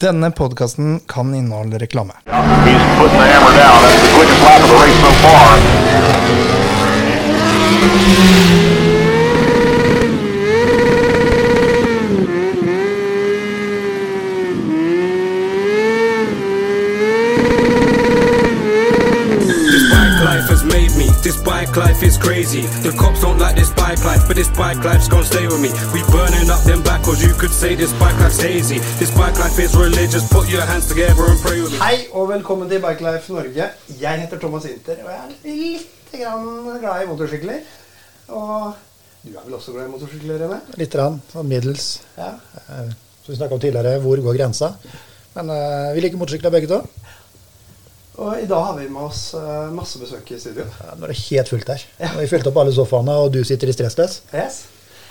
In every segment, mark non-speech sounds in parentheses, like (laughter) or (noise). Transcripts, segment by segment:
Denne podkasten kan inneholde reklame. He's putting the hammer down. That's the quickest lap of the race so far. This bike life has made me. This bike life is crazy. The cops don't like this bike life, but this bike life's gonna stay with me. We burning up them backwards. You could say this bike life's hazy. This bike life is religious. Put your hands together and pray with me. Hei og velkommen til Bikelife Norge. Jeg heter Thomas Inter, og jeg er litt grann glad i motorsykler. Og du er vel også glad i motorsykler, René? Litt rann, sånn middels. Ja. Eh, Som vi snakka om tidligere, hvor går grensa? Men uh, vi liker motorsykler begge to. Og i dag har vi med oss eh, masse besøk i studio. Ja, nå er det helt fullt her. Nå har vi fylt opp alle sofaene, og du sitter i stressløs. Yes.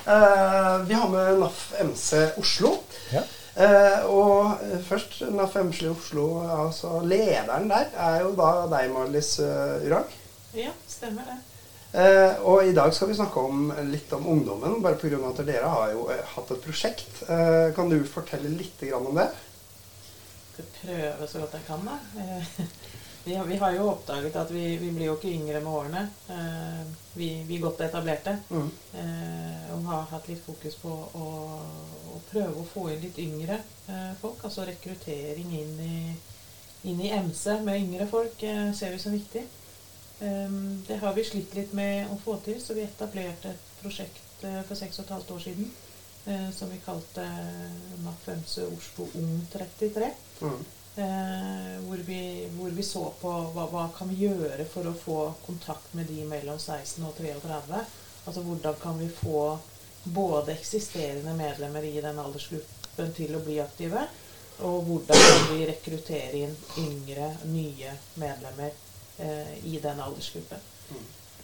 Uh, vi har med NAF MC Oslo. Ja. Uh, og først NAF MC Oslo, altså lederen der, er jo da deg, Marlis uh, Urag. Ja, stemmer det. Uh, og i dag skal vi snakke om, litt om ungdommen, bare pga. at dere har jo hatt et prosjekt. Eh, kan du fortelle litt grann om det? Skal prøve så godt jeg kan, da. Vi har, vi har jo oppdaget at vi, vi blir jo ikke yngre med årene. Eh, Vi, vi godt etablerte. Mm. Eh, Og har hatt litt fokus på å, å prøve å få inn litt yngre eh, folk. Altså rekruttering inn i, inn i MC med yngre folk ser vi som viktig. Det har vi slitt litt med å få til, så vi etablerte et prosjekt for seks og et halvt år siden eh, som vi kalte MC Oslo Ung 33. Mm. Eh, hvor, vi, hvor vi så på hva, hva kan vi gjøre for å få kontakt med de mellom 16 og 33. Altså hvordan kan vi få både eksisterende medlemmer i den aldersgruppen til å bli aktive, og hvordan kan vi rekruttere inn yngre, nye medlemmer eh, i den aldersgruppen.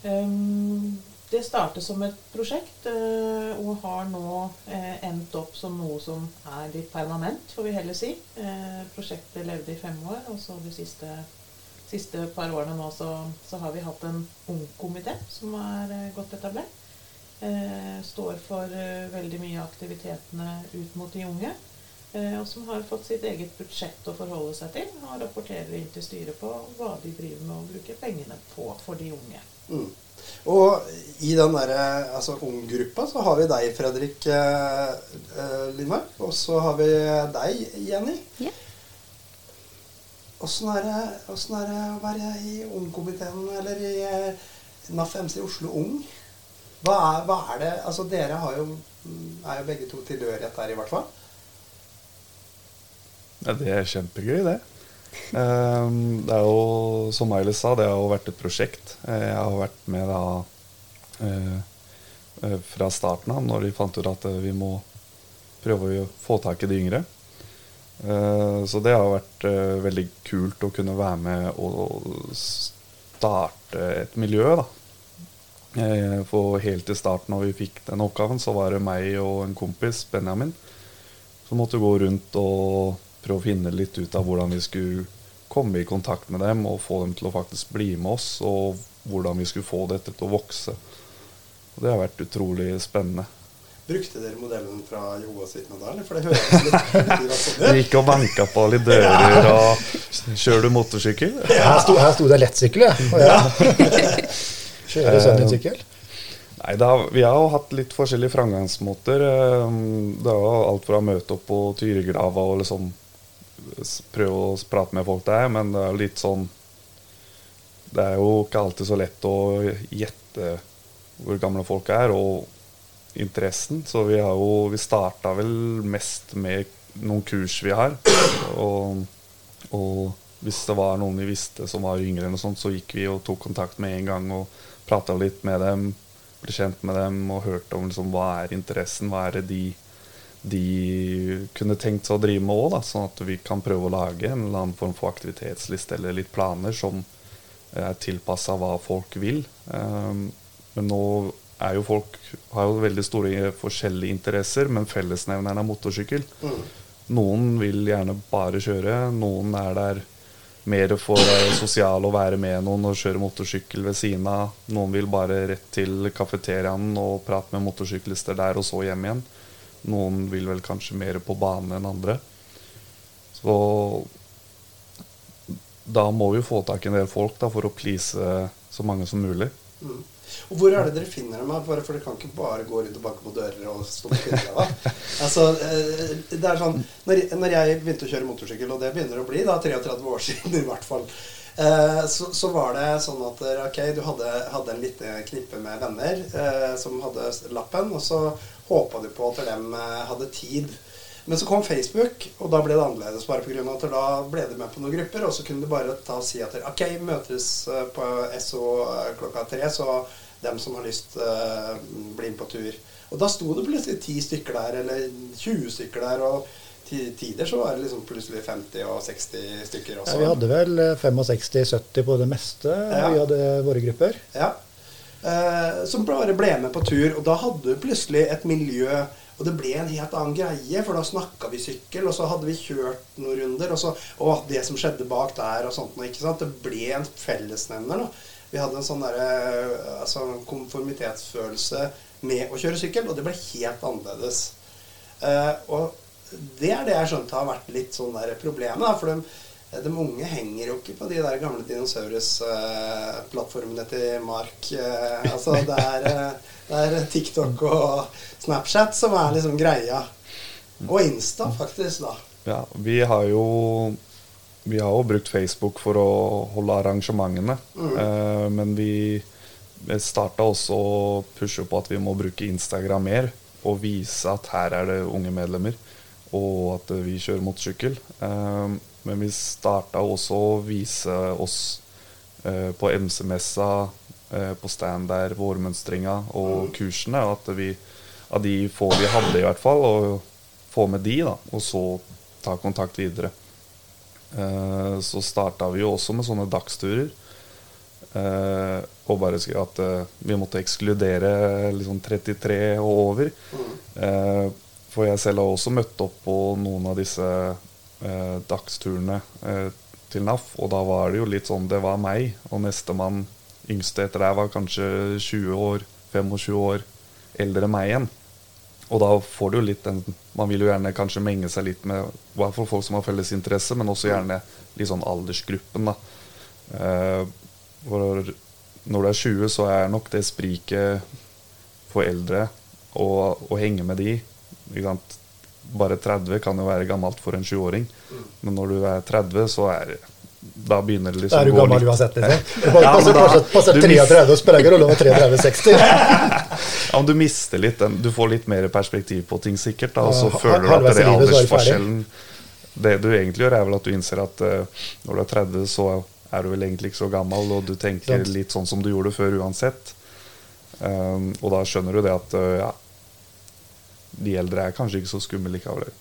Um, det startet som et prosjekt eh, og har nå eh, endt opp som noe som er litt permanent, får vi heller si. Eh, prosjektet levde i fem år, og så de siste, siste par årene nå så, så har vi hatt en ungkomité som er godt etablert. Står for veldig mye av aktivitetene ut mot de unge. Og som har fått sitt eget budsjett å forholde seg til, og rapporterer inn til styret på hva de driver med og bruker pengene på for de unge. Mm. Og i den derre altså, unggruppa så har vi deg, Fredrik eh, eh, Lindmark. Og så har vi deg, Jenny. Åssen er, det- er det å være i ungkomiteen eller i eh, NAF MC Oslo Ung? Hva er, hva er det Altså dere har jo, er jo begge to tilhørighet der, i hvert fall. Ja, det er kjempegøy, det. Ehm, det er jo, som Miley sa, det har jo vært et prosjekt. Eh, Jeg har vært med da eh, eh, fra starten av, når de fant ut at vi må prøve å få tak i de yngre. Så det har vært veldig kult å kunne være med og starte et miljø, da. For helt i starten når vi fikk den oppgaven, så var det meg og en kompis, Benjamin, som måtte gå rundt og prøve å finne litt ut av hvordan vi skulle komme i kontakt med dem og få dem til å faktisk bli med oss, og hvordan vi skulle få dette til å vokse. Og det har vært utrolig spennende. Brukte dere modellen fra Joa vitner da, eller? For det høres litt, (laughs) sånn Vi gikk og banka på litt dører og Kjører du motorsykkel? Her sto, her sto det lettsykkel, ja. (laughs) Kjører du sånn sykkel. Nei, har, Vi har jo hatt litt forskjellige framgangsmåter. Eh, Det er jo alt fra å møte opp på Tyregrava og liksom prøve å prate med folk der, men det er litt sånn Det er jo ikke alltid så lett å gjette hvor gamle folk er, og interessen. Så vi har jo Vi starta vel mest med noen kurs vi har. Og, og hvis det var noen vi visste som var yngre, eller noe sånt, så gikk vi og tok kontakt med en gang og prata litt med dem. Ble kjent med dem og hørte om liksom, hva er interessen, hva er det de, de kunne tenkt seg å drive med òg, sånn at vi kan prøve å lage en eller annen form for aktivitetsliste eller litt planer som er tilpassa hva folk vil. Um, men nå er jo folk har jo veldig store forskjellige interesser, men fellesnevneren er motorsykkel. Noen vil gjerne bare kjøre, noen er der mer for eh, sosial å være med noen og kjøre motorsykkel ved siden av. Noen vil bare rett til kafeteriaen og prate med motorsyklister der, og så hjem igjen. Noen vil vel kanskje mer på bane enn andre. Så da må vi jo få tak i en del folk da, for å please så mange som mulig. Mm. Og hvor er det dere finner dem? Bare For dere kan ikke bare gå rundt og banke på dører og stå på kundene. (laughs) altså, eh, det er sånn, når, når jeg begynte å kjøre motorsykkel, og det begynner å bli da 33 år siden i hvert fall, eh, så, så var det sånn at eh, ok, du hadde, hadde en lite knippe med venner eh, som hadde lappen, og så håpa du på at de eh, hadde tid. Men så kom Facebook, og da ble det annerledes. bare på grunn av at Da ble du med på noen grupper, og så kunne du bare ta og si at ok, møtes på SO klokka tre, så dem som har lyst, eh, blir med på tur. Og da sto det plutselig ti stykker der, eller 20 stykker der. og tider så var det liksom plutselig 50 og 60 stykker også. Ja, vi hadde vel 65-70 på det meste. Ja. Vi hadde våre grupper. Ja. Eh, som bare ble med på tur. Og da hadde du plutselig et miljø. Og det ble en helt annen greie, for da snakka vi sykkel, og så hadde vi kjørt noen runder. Og så Å, det som skjedde bak der, og sånt noe. ikke sant? Det ble en fellesnevner. da. Vi hadde en sånn derre altså, konformitetsfølelse med å kjøre sykkel, og det ble helt annerledes. Eh, og det er det jeg skjønte har vært litt sånn der problemet. Da, for de, de unge henger jo ikke på de der gamle dinosaurus-plattformene til Mark. Eh, altså det er, eh, det er TikTok og Snapchat som er liksom greia. Og Insta, faktisk, da. Ja, vi har jo vi har jo brukt Facebook for å holde arrangementene. Eh, men vi starta også å pushe på at vi må bruke Instagram mer. Og vise at her er det unge medlemmer, og at vi kjører motorsykkel. Eh, men vi starta også å vise oss eh, på MC-messa, eh, på stand der, vårmønstringa og kursene. At vi, av de få vi hadde, i hvert fall, og få med de, da. Og så ta kontakt videre. Eh, så starta vi jo også med sånne dagsturer. Uh, og bare at uh, vi måtte ekskludere liksom 33 og over. Eh, for jeg selv har også møtt opp på noen av disse eh, dagsturene eh, til NAF, og da var det jo litt sånn Det var meg, og nestemann yngste etter deg var kanskje 20 år, 25 år eldre enn meg igjen. Og da får du jo litt den Man vil jo gjerne kanskje menge seg litt med i hvert fall folk som har felles interesse, men også gjerne litt sånn aldersgruppen, da. Eh, for når du er 20, så er nok det spriket for eldre å, henge med de. Bare 30 kan jo være gammelt for en 20-åring, men når du er 30, så er da begynner det liksom Da er du gammel uansett, liksom. Det (laughs) Ja, passer, da- passer, passer 33 og spiller ingen rolle om er 33-60. (laughs) Ja, men du mister litt Du får litt mer perspektiv på ting, sikkert. Da, og så Ja, føler du at det er er du aldersforskjellen Det du egentlig gjør, er vel at du innser at uh, når du er 30, så er du vel egentlig ikke så gammel, og du tenker litt sånn som du gjorde før uansett. Um, og da skjønner du det at uh, ja, de eldre er kanskje ikke så skumle likevel.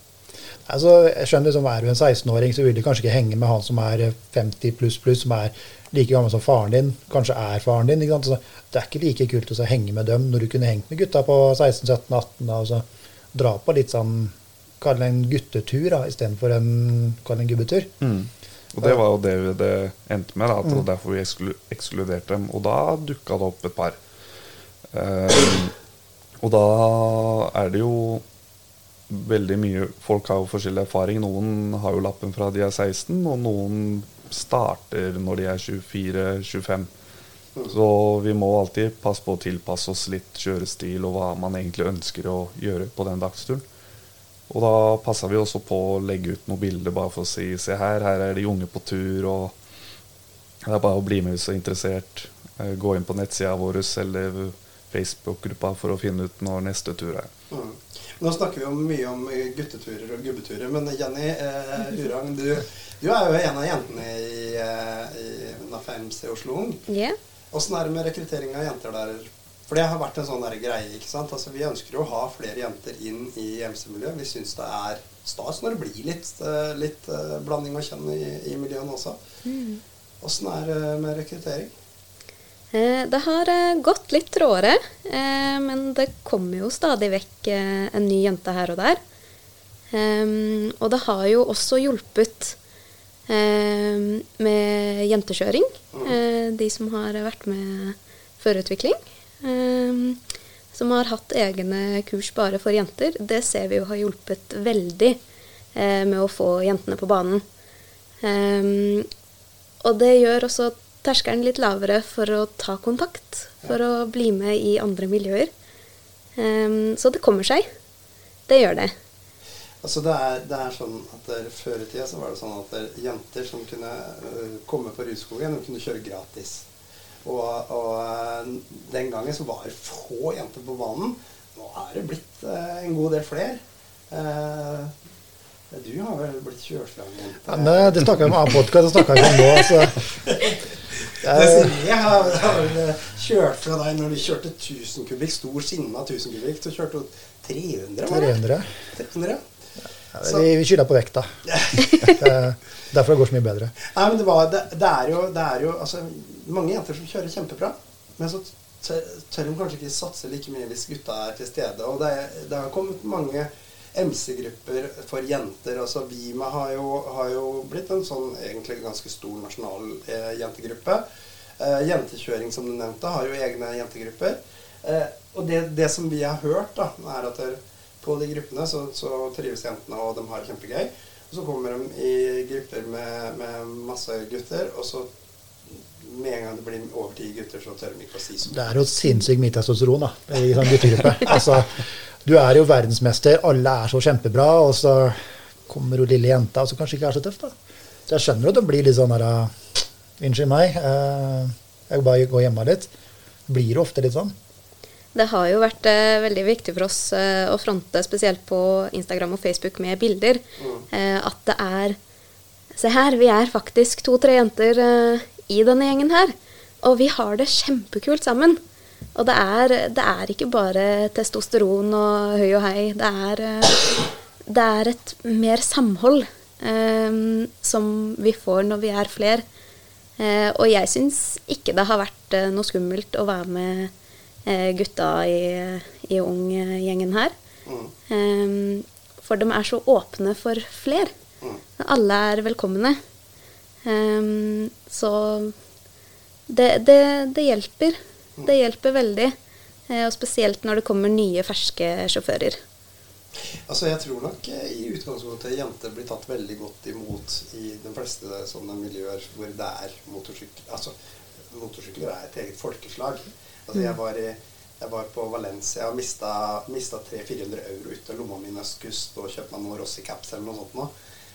Altså, jeg skjønner liksom, Er du en 16-åring, så vil du kanskje ikke henge med han som er 50 pluss pluss, som er like gammel som faren din, kanskje er faren din. Så det er ikke like kult å henge med dem når du kunne hengt med gutta på 16-17-18 Altså, dra på litt sånn Kall det en guttetur istedenfor en, en gubbetur. Og det var jo det det endte med, da, at det var derfor vi ekskluderte dem. Og da dukka det opp et par. Um, og da er det jo veldig mye Folk har jo forskjellig erfaring. Noen har jo lappen fra de er 16, og noen starter når de er 24-25. Så vi må alltid passe på å tilpasse oss litt kjørestil og hva man egentlig ønsker å gjøre på den dagsturen. Og da passa vi også på å legge ut noen bilder bare for å si se her, her er de unge på tur, og det er bare å bli med hvis du er interessert. Eh, Gå inn på nettsida vår eller Facebook-gruppa for å finne ut når neste tur er. Mm. Nå snakker vi om mye om eh, gutteturer og gubbeturer, men Jenny eh, (laughs) Urang, du, du er jo en av jentene i, eh, i NAF MC Oslo Ung. Yeah. Åssen er det med rekruttering av jenter der? For det har vært en sånn greie. ikke sant? Altså, Vi ønsker jo å ha flere jenter inn i MC-miljøet. Vi syns det er stas når det blir litt, eh, litt blanding av kjønn i, i miljøene også. Åssen er det med rekruttering? Eh, Det har eh, gått litt trådere, eh, men det kommer jo stadig vekk en ny jente her og der. Ehm, og det har jo også hjulpet ehm, med jentekjøring, de som har vært med førerutvikling. ehm, som har hatt egne kurs bare for jenter. Det ser vi jo har hjulpet veldig med å få jentene på banen. Og det gjør også terskelen litt lavere for å ta kontakt, for å bli med i andre miljøer. Um, så det kommer seg. Det gjør det. Altså det er, det er sånn at der, Før i tida så var det sånn at der, jenter som kunne uh, komme på Rudskogen, de kunne kjøre gratis. Og, og øh, den gangen så var det få jenter på banen. Nå er det blitt uh, en god del flere. Eh, du har vel blitt kjørt fram? Ja, nei, det snakka jeg om annen podkast, det snakka jeg ikke om nå. Altså. (laughs) Desiree har, har vel kjørt fra deg når du kjørte 1000 kubikk, stor skinna 1000 kubikk. Så kjørte du 300, var det? 300. 300. Ja, vi vi skylder på vekta. Er derfor det går så mye bedre. Nei, men det, var, det, det, er jo, det er jo altså, mange jenter som kjører kjempebra. Men så tør de kanskje ikke satse like mye hvis gutta er til stede. Og det, det har kommet mange MC-grupper for jenter. altså Vima har jo, har jo blitt en sånn egentlig ganske stor nasjonal eh, jentegruppe. Eh, jentekjøring, som du nevnte, har jo egne jentegrupper. Eh, og det, det som vi har hørt, da, er at der, på de gruppene så, så trives jentene, og de har det kjempegøy. Og så kommer de i grupper med, med masse gutter, og så med en gang det blir over ti gutter, så tør de ikke å si så Det er jo sinnssykt mye testosteron da, i sånn guttegruppe. (laughs) Altså, du er jo verdensmester, alle er så kjempebra, og så kommer hun lille jenta, og så kanskje ikke er så tøff, da. Så jeg skjønner at det blir litt sånn her ah, Unnskyld meg, eh, jeg bare går hjemme litt. Blir jo ofte litt sånn. Det har jo vært eh, veldig viktig for oss eh, å fronte, spesielt på Instagram og Facebook med bilder, eh, at det er Se her, vi er faktisk to-tre jenter eh, i denne gjengen her. Og vi har det kjempekult sammen. Og det er, det er ikke bare testosteron og høy og hei. Det er, eh, det er et mer samhold um, som vi får når vi er flere. Uh, og jeg syns ikke det har vært uh, noe skummelt å være med uh, gutta i, i ung-gjengen her. Um, for de er så åpne for fler. Alle er velkomne. Um, så det, det, det hjelper. Det hjelper veldig. Eh, og spesielt når det kommer nye, ferske sjåfører. Altså, Jeg tror nok eh, i utgangspunktet jenter blir tatt veldig godt imot i de fleste sånne miljøer hvor det er motorsykler. Altså, motorsykler er et eget folkeslag. Altså, jeg var, i, jeg var på Valencia og mista, mista 300-400 euro ut av lomma mi når jeg skulle stå og kjøpe meg noen Rossi-caps eller noe sånt. Nå.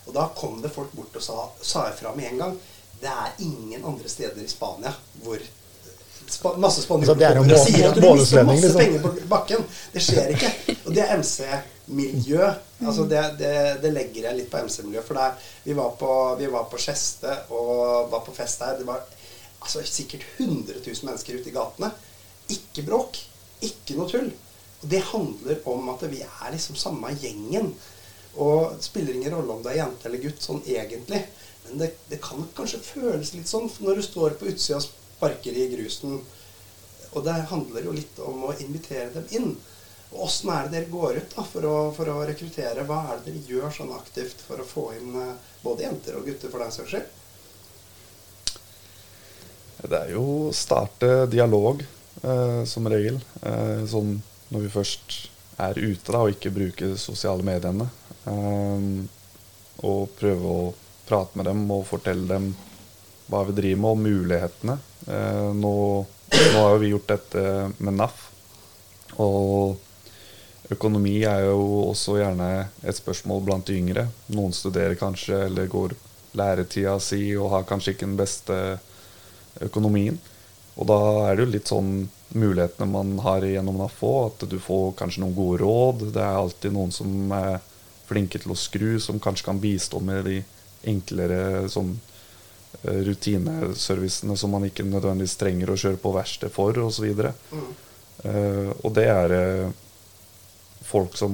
Og da kom det folk bort og sa, sa ifra med en gang. Det er ingen andre steder i Spania hvor spa, masse Altså, er en og sier at du mister masse liksom. penger på bakken. Det skjer ikke. Og det er MC-miljø. Altså det, det, det legger jeg litt på MC-miljø. For der, vi var på, vi var på Skjeste og var på fest der. Det var altså, sikkert 100 000 mennesker ute i gatene. Ikke bråk. Ikke noe tull. Og det handler om at vi er liksom samme gjengen. Og det spiller ingen rolle om det er jente eller gutt sånn egentlig. Men det, det kan kanskje føles litt sånn når du står på utsida og sparker i grusen. Og det handler jo litt om å invitere dem inn. Og Åssen er det dere går ut da, for å, for å rekruttere? Hva er det dere gjør sånn aktivt for å få inn eh, både jenter og gutter, for den saks skyld? Det er jo å starte dialog, eh, som regel. Eh, sånn når vi først er ute da, og ikke bruker sosiale mediene. Eh, og prøve å prate med dem og fortelle dem hva vi driver med, og mulighetene. Eh, nå, nå har vi gjort dette med NAF. Og økonomi er jo også gjerne et spørsmål blant de yngre. Noen studerer kanskje eller går læretida si og har kanskje ikke den beste økonomien. Og da er det jo litt sånn mulighetene man har gjennom NAF òg, at du får kanskje noen gode råd. Det er alltid noen som er flinke til å skru, som kanskje kan bistå med de enklere sånn rutineservicene som man ikke nødvendigvis trenger å kjøre på verksted for, osv. Uh, og det er eh, folk som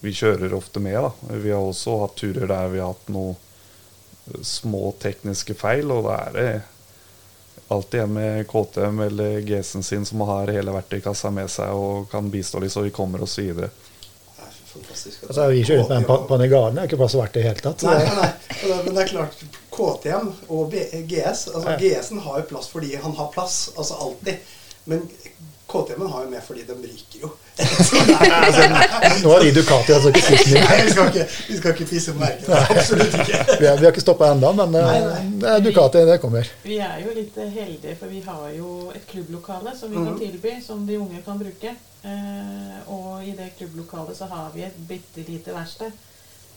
vi kjører ofte med. Da. Vi har også hatt turer der vi har hatt noen eh, små tekniske feil, og da er det alltid en med KTM eller GS-en sin som har hele verktøykassa med seg og kan bistå litt, så vi kommer oss videre. Er fantastisk. Altså, vi kjører ut med en pa- Panigale, det er ikke plass til å være det i det hele tatt. Nei, nei, nei. Men det er klart, KTM og GS altså Ja. GS-en har jo plass fordi han har plass, altså alltid. Men KTM-en har jo med fordi den ryker jo. (laughs) (laughs) Nå har de Ducati, altså ikke så. Nei, vi skal ikke, vi skal ikke pisse på merket. Absolutt ikke. (laughs) Vi har, vi har ikke stoppa ennå, men eh, Nei, nei. det er Ducati, det kommer. Vi er jo litt eh, heldige, for vi har jo et klubblokale som vi kan Mhm. tilby, som de unge kan bruke. Eh, og i det klubblokalet så har vi et bitte lite verksted.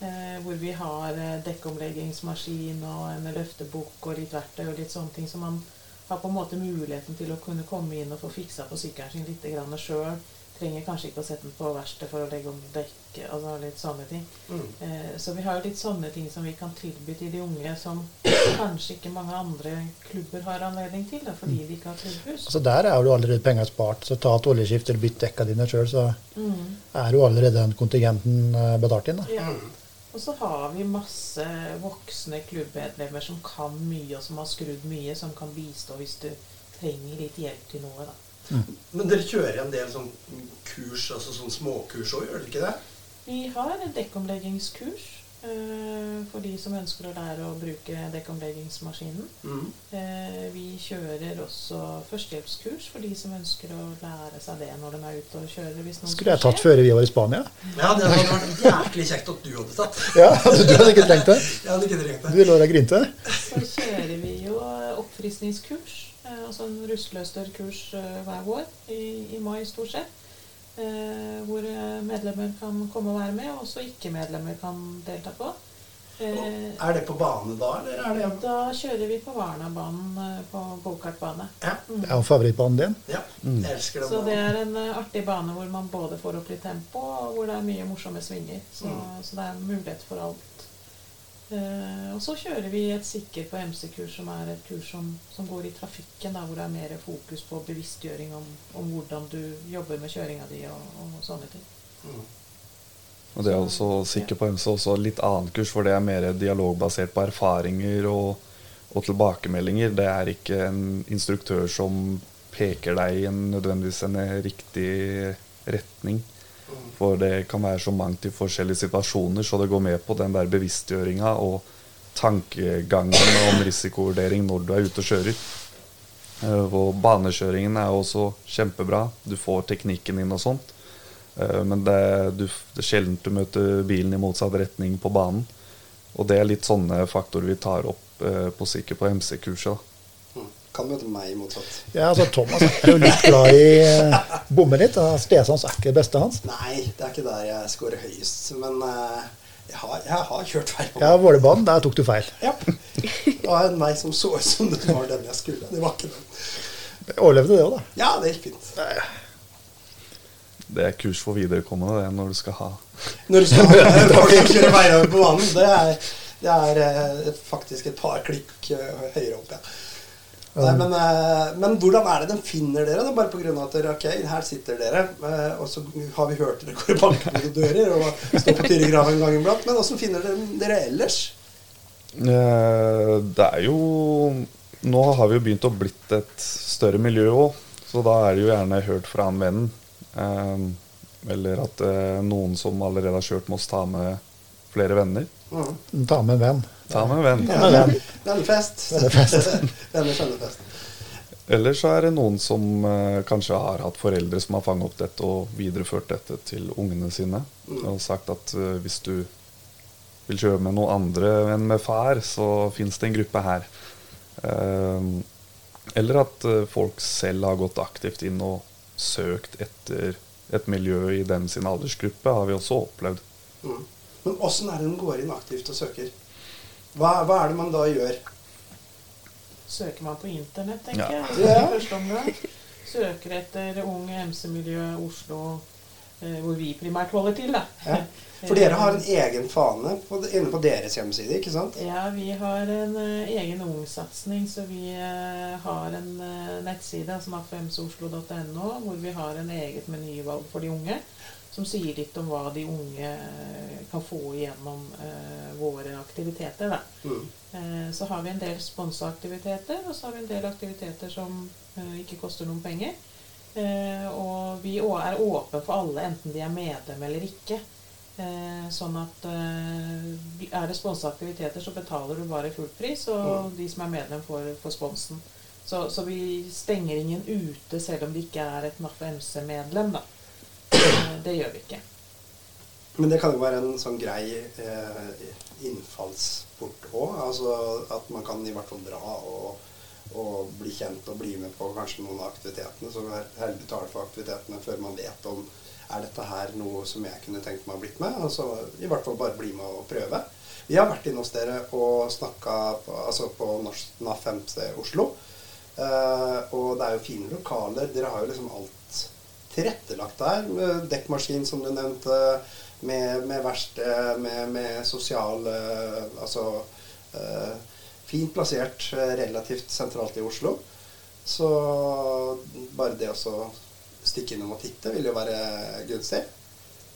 Eh, hvor vi har eh, dekkomleggingsmaskin og en løftebukk og litt verktøy og litt sånne ting. som man har på en måte muligheten til å kunne komme inn og få fiksa på sykkelen sin litt sjøl. Trenger kanskje ikke å sette den på verksted for å legge om dekk. altså litt sånne ting. Mm. Eh, Så vi har jo litt sånne ting som vi kan tilby til de unge som kanskje ikke mange andre klubber har anledning til, da, fordi de ikke har klubbhus. Altså Der er jo allerede penger spart. Så ta et oljeskift eller bytt dekka dine sjøl, så Mm. er jo allerede den kontingenten eh, betalt inn. da. Ja. Og så har vi masse voksne klubbmedlemmer som kan mye, og som har skrudd mye, som kan bistå hvis du trenger litt hjelp til noe. da. Men dere kjører en del sånn kurs, altså sånn småkurs òg, gjør dere ikke det? Vi har et dekkomleggingskurs for de som ønsker å lære å bruke dekkomleggingsmaskinen. Mm. Eh, vi kjører også førstehjelpskurs for de som ønsker å lære seg det når de er ute og kjører. Skulle jeg tatt før vi var i Spania? Ja, det hadde vært jæklig kjekt at du hadde tatt. Ja, (laughs) Du hadde ikke trengt det? (laughs) Jeg hadde ikke trengt det. Du lå der og grinte. Så kjører vi jo oppfriskningskurs, eh, altså en rustløsterkurs eh, hver vår, i, i mai stort sett. Eh, hvor eh, medlemmer kan komme og være med, og også ikke-medlemmer kan delta på. Eh, Er det på bane da, eller er det da kjører vi på Varnabanen på gokartbane. Ja. Mm. Det er jo favorittbanen din. ja. Jeg elsker den Så det er en artig bane hvor man både får opp litt tempo, og hvor det er mye morsomme svinger. Så, Mm. så det er mulighet for alt. Eh, og så kjører vi et sikker på MC-kurs, som er et kurs som, som går i trafikken, da, hvor det er mer fokus på bevisstgjøring om, om hvordan du jobber med kjøringa di og, og sånne ting. Mm. Og det er også sikker på MC også litt annet kurs, for det er mer dialogbasert på erfaringer og, og tilbakemeldinger. Det er ikke en instruktør som peker deg i en, nødvendigvis en riktig retning. For det kan være så mangt i forskjellige situasjoner, så det går med på den der bevisstgjøringa og tankegangen om risikovurdering når du er ute og kjører. Eh, Og banekjøringen er også kjempebra. Du får teknikken inn og sånt. Eh, Men det, du, det er sjelden du møter bilen i motsatt retning på banen. Og det er litt sånne faktorer vi tar opp eh, på sikkert på MC-kurset. Kan møte meg motsatt. Ja, altså Thomas er jo litt glad i bommen bomme litt. Stesans er ikke det beste hans. Nei, det er ikke der jeg scorer høyest. Men uh, jeg, har, jeg har kjørt feil på Ja, Vålerbanen, der tok du feil. Ja. Det var en vei som så ut som det var den jeg skulle. Det var ikke den. Overlevde det òg, da. Ja, det gikk fint. Det er kurs for viderekommende det når du skal ha Når du skal ha kjøre veier på banen, det er, det er eh, faktisk et par klikk eh, høyere opp, ja. Nei, men, eh, men hvordan er det de finner dere? Da? bare pga. at dere, ok, her sitter dere, eh, og så har vi hørt dere går i banker dører og står på Tyrigrava en gang iblant. Men hvordan finner dere dere ellers? Eh, Det er jo Nå har vi jo begynt å blitt et større miljø òg, så da er det jo gjerne hørt fra en venn. Eller at noen som allerede har kjørt, må ta med flere venner. Mm. Ta med en venn. Ta med en venn. Ta venn. Vennefest. Vennefest. (laughs) Venners. Eller så er det noen som eh, kanskje har hatt foreldre som har fanget opp dette og videreført dette til ungene sine. Og sagt at eh, hvis du vil kjøre med noen andre enn med far, så fins det en gruppe her. Eh, eller at eh, folk selv har gått aktivt inn og søkt etter et miljø i dem sin aldersgruppe, har vi også opplevd. Mm. Men åssen er det de går inn aktivt og søker? Hva, hva er det man da gjør? Søker man på internett, tenker Ja. jeg. I første omgang. Søker etter Ung MC-miljø Oslo, eh, hvor vi primært holder til, da. Ja. For dere har en egen fane på, inne på deres hjemmeside, ikke sant? Ja, vi har en uh, egen ungsatsing, så vi uh, har en uh, nettside som er femsoslo.no, hvor vi har en eget menyvalg for de unge, som sier litt om hva de unge eh, kan få igjennom eh, våre aktiviteter. Mm. Eh, så har vi en del sponsa aktiviteter, og så har vi en del aktiviteter som eh, ikke koster noen penger. Eh, og vi er åpne for alle, enten de er medlem eller ikke. Eh, sånn at eh, er det sponsa aktiviteter, så betaler du bare full pris, og de som er medlem, får, får sponsen. Så, så vi stenger ingen ute selv om de ikke er et NAF MC-medlem, da. Eh, Det gjør vi ikke. Men det kan jo være en sånn grei eh, innfallsport òg. Altså at man kan i hvert fall dra og, og bli kjent og bli med på kanskje noen av aktivitetene. Så heller betale for aktivitetene før man vet om er dette her noe som jeg kunne tenkt meg å blitt med. Altså i hvert fall bare bli med og prøve. Vi har vært inne hos dere og snakka på, altså på Norsk 5C Oslo. Uh, og det er jo fine lokaler. Dere har jo liksom alt tilrettelagt der. Med dekkmaskin, som du nevnte, med, med verksted, med, med sosial eh, Altså eh, fint plassert, eh, relativt sentralt i Oslo. Så bare det å stikke innom og titte vil jo være gunstig.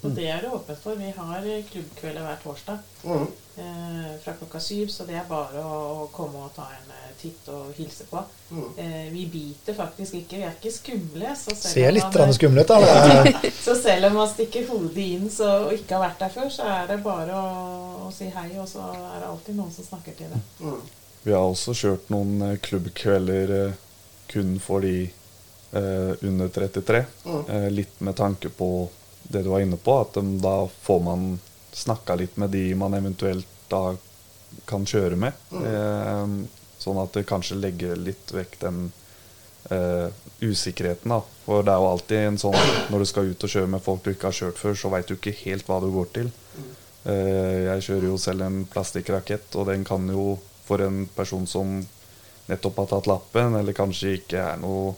Og det er det åpent for. Vi har klubbkvelder hver torsdag mm. eh, fra klokka syv, så det er bare å, å komme og ta en eh, titt og hilse på. Mm. Eh, vi biter faktisk ikke. Vi er ikke skumle. Så selv Ser om litt man- skumle ut, da. (laughs) Så selv om man stikker hodet inn så, og ikke har vært der før, så er det bare å, å si hei, og så er det alltid noen som snakker til deg. Mm. Vi har også kjørt noen eh, klubbkvelder eh, kun for de eh, under 33. Mm. Eh, litt med tanke på det du var inne på, at em, da får man snakka litt med de man eventuelt da kan kjøre med. Eh, sånn at det kanskje legger litt vekk den eh, usikkerheten. da. For det er jo alltid en sånn når du skal ut og kjøre med folk du ikke har kjørt før, så veit du ikke helt hva du går til. Eh, jeg kjører jo selv en plastikkrakett, og den kan jo for en person som nettopp har tatt lappen, eller kanskje ikke er noe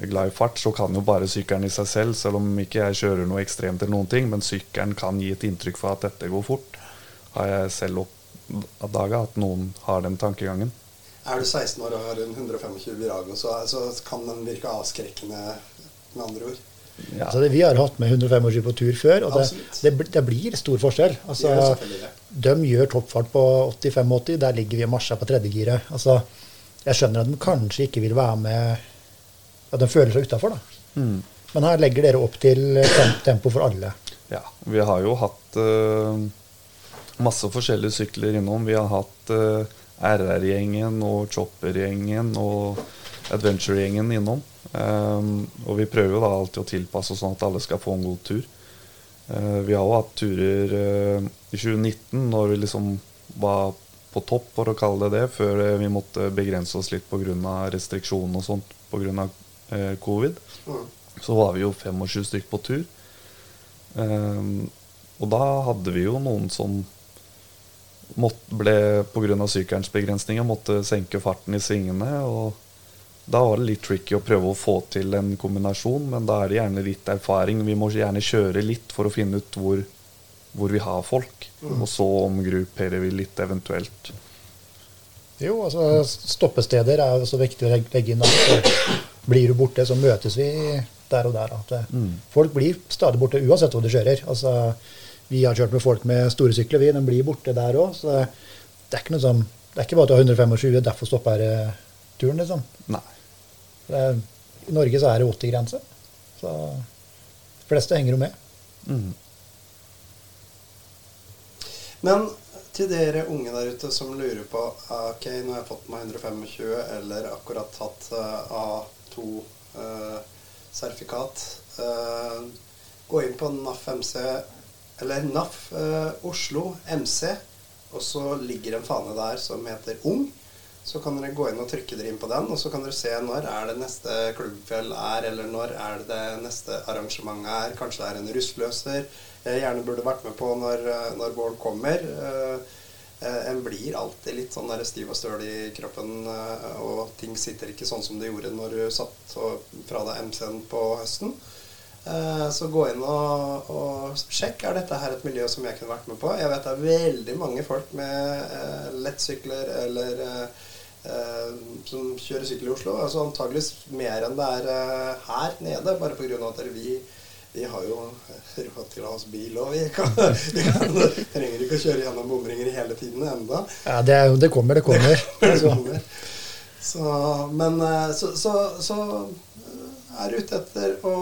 glad i fart, så kan jo bare sykkelen i seg selv, selv om ikke jeg kjører noe ekstremt eller noen ting, men sykkelen kan gi et inntrykk for at dette går fort. Har jeg selv oppdaga at noen har den tankegangen. Er du 16 år og har en 125 Virago, så, så kan den virke avskrekkende, med andre ord. Ja. Altså, det- vi har hatt med 125 på tur før, og det, det, det blir stor forskjell. Altså, gjør de gjør toppfart på 85-80, der ligger vi og marsjer på tredjegiret. Altså, jeg skjønner at de kanskje ikke vil være med At de føler seg utafor, da. Mm. Men her legger dere opp til tempo for alle. Ja, vi har jo hatt uh, masse forskjellige sykler innom. Vi har hatt uh, RR-gjengen og Chopper-gjengen og Adventure-gjengen innom. Um, og vi prøver jo da alltid å tilpasse oss sånn at alle skal få en god tur. Uh, vi har jo hatt turer eh, i 2019 når vi liksom var på topp, for å kalle det det, før eh, vi måtte begrense oss litt pga. restriksjoner og sånt pga. Uh, covid. Mhm. Så var vi jo 25 stykk på tur. Ehm, og da hadde vi jo noen som måtte, ble pga. sykkelens begrensninger måtte senke farten i svingene. og Da var det litt tricky å prøve å få til en kombinasjon, men da er det gjerne litt erfaring. Vi må gjerne kjøre litt for å finne ut hvor, hvor vi har folk, og så omgrupperer vi litt eventuelt. Jo, altså stoppesteder er jo så viktig å legge inn at eh, blir du borte, så møtes vi der og der. At, eh, mm. Folk blir stadig borte uansett hvor du kjører. Altså, vi har kjørt med folk med store sykler, vi. De blir borte der òg. Så det er ikke noe sånn, det er ikke bare at du har 125, derfor stopper eh, turen, liksom. Nei. Er, I Norge så er det 80-grense. Så de fleste henger jo med. Mm. Men til dere unge der ute som lurer på ok, nå har jeg fått meg 125 eller akkurat tatt uh, av 2-sertifikat. Eh, eh, gå inn på NAF MC, eller NAF eh, Oslo MC, og så ligger en fane der som heter Ung. Så kan dere gå inn og trykke dere inn på den, og så kan dere se når er det neste klubbfjell er, eller når er det det neste arrangement er. Kanskje det er en russløser. Jeg gjerne burde vært med på når, når Bård kommer. Eh, En blir alltid litt sånn der stiv og støl i kroppen, eh, og ting sitter ikke sånn som det gjorde når du satt fra deg MC-en på høsten. Eh, Så gå inn og, og sjekk er dette her et miljø som jeg kunne vært med på. Jeg vet det er veldig mange folk med lettsykler eller som kjører sykkel i Oslo. Altså antageligvis mer enn det er her nede, bare pga. at vi, vi har jo råd til å ha oss bil, og vi, kan, vi kan, trenger ikke å kjøre gjennom bomringer hele tiden enda. Ja, det, er, kommer, det kommer, det kommer. (laughs) Altså, Så, men eh, så, så, så er du ute etter å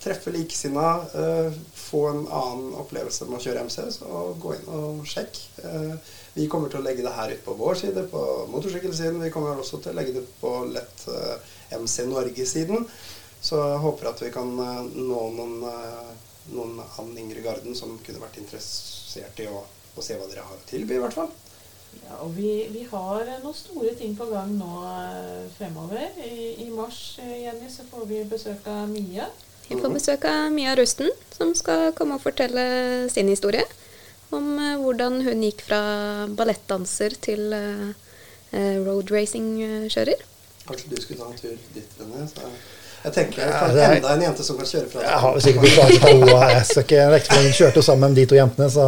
treffe likesinna, eh, få en annen opplevelse med å kjøre MC, så gå inn og sjekk. Eh, Vi kommer til å legge det her ut på vår side, på motorsykkelsiden. Vi kommer også til å legge det ut på lett eh, MC Norge-siden. Så jeg håper at vi kan eh, nå noen, eh, noen av den yngre garden som kunne vært interessert i å, å se hva dere har å tilby, i hvert fall. Ja, og vi, vi har noen store ting på gang nå eh, fremover. I, i mars Jenny, så får vi besøk av Mia. Vi får besøk av Mia Rusten, som skal komme og fortelle sin historie. Om hvordan hun gikk fra ballettdanser til road racing-kjører. Kanskje du skulle ta en tur dit, René. Jeg tenker Ja, det er- enda en jente som kan kjøre fra Jeg har vel sikkert blitt laget av henne. Jeg skal ikke hun kjørte jo sammen med de to jentene, så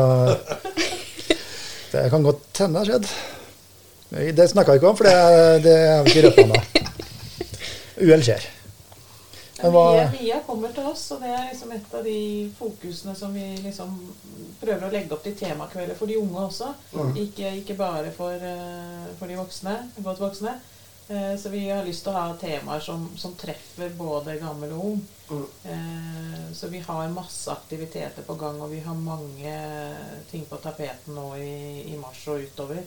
det kan godt hende det har skjedd. Det snakka vi ikke om, for det, det har vi ikke røpa ennå. Uhell skjer. Ja, Men hva- Mia, Mia kommer til oss, og det er liksom et av de fokusene som vi liksom prøver å legge opp til temakvelder for de unge også. Ikke, ikke bare for, eh, for de voksne, godt voksne. Eh, Så vi har lyst til å ha temaer som, som treffer både gammel og ung. Mm. Eh, Så vi har masse aktiviteter på gang, og vi har mange ting på tapeten nå i, i mars og utover.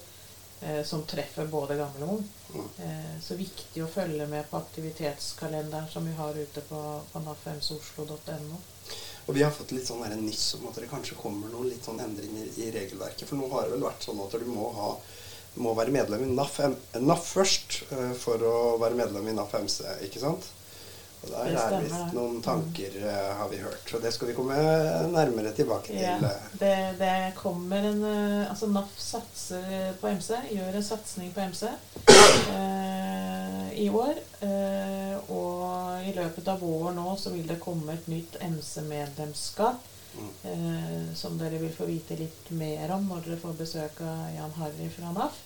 eh, Som treffer både gammel og ung. Mm. Eh, Så viktig å følge med på aktivitetskalenderen som vi har ute på, på nafmsoslo.no. Og vi har fått litt sånn nyss om at det kanskje kommer noen litt sånn endringer i regelverket. For nå har det vel vært sånn at du må, ha, må være medlem i NAF, NAF først eh, for å være medlem i NAF MC, ikke sant? Og der er visst noen tanker, eh, har vi hørt. Så det skal vi komme nærmere tilbake til. Ja, eh. det, det kommer en eh, Altså NAF satser på MC, gjør en satsing på MC eh, i år. Eh, og i løpet av våren nå så vil det komme et nytt MC-medlemskap. Eh, som dere vil få vite litt mer om når dere får besøk av Jan Harry fra NAF.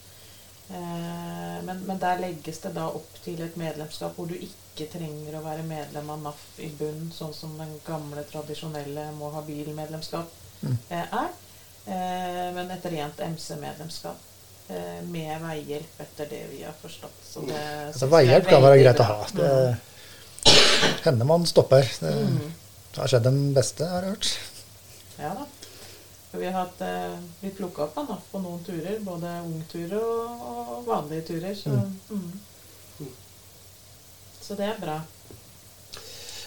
Eh, men, men der legges det da opp til et medlemskap hvor du ikke trenger å være medlem av NAF i bunn, sånn som den gamle, tradisjonelle må ha bil-medlemskap eh, er. Eh, men et rent MC-medlemskap. Eh, med veihjelp, etter det vi har forstått. Så det Altså, Veihjelp kan være greit å ha. Det hender man stopper. Det, Mm. det har skjedd den beste, har jeg hørt. Ja da. Vi har hatt, eh, blitt plukka opp NAF på noen turer. Både ungturer og, og vanlige turer. Så, mm. så det er bra.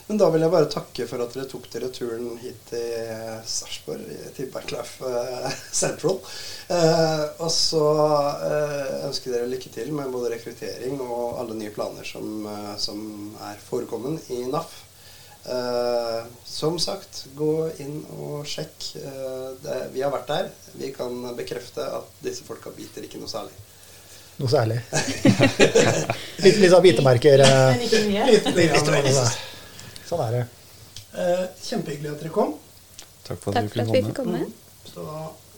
Men da vil jeg bare takke for at dere tok dere turen hit til Sarpsborg, til Backlife eh, Central. Eh, og så eh, ønsker dere lykke til med både rekruttering og alle nye planer som, eh, som er forekommen i NAF. Eh, som sagt, gå inn og sjekk. Uh, det, vi har vært der. Vi kan bekrefte at disse folka biter ikke noe særlig. Noe særlig. (laughs) litt, litt sånn bitemerker. mye. Litt, litt, litt, litt, litt. Sånn er det. Eh, kjempehyggelig at dere kom. Takk for Takk at for at vi fikk komme. Mm. Så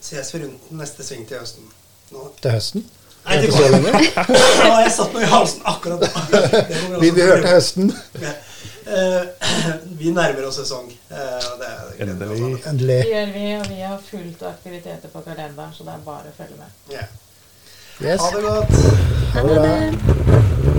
ses vi rundt neste sving til høsten. Nå. Til høsten. Nei, til så lenge. (laughs) Jeg satt noe i halsen akkurat (laughs) da. Vi, vi hørte høsten høsten. Eh, (clears throat) vi nærmer oss sesong. Eh, det er det gleder vi oss alle. Endelig. Det gjør vi, og vi har fullt av aktiviteter på kalenderen, så det er bare å følge med. Yeah. Yes. Ha det godt. Ha det bra.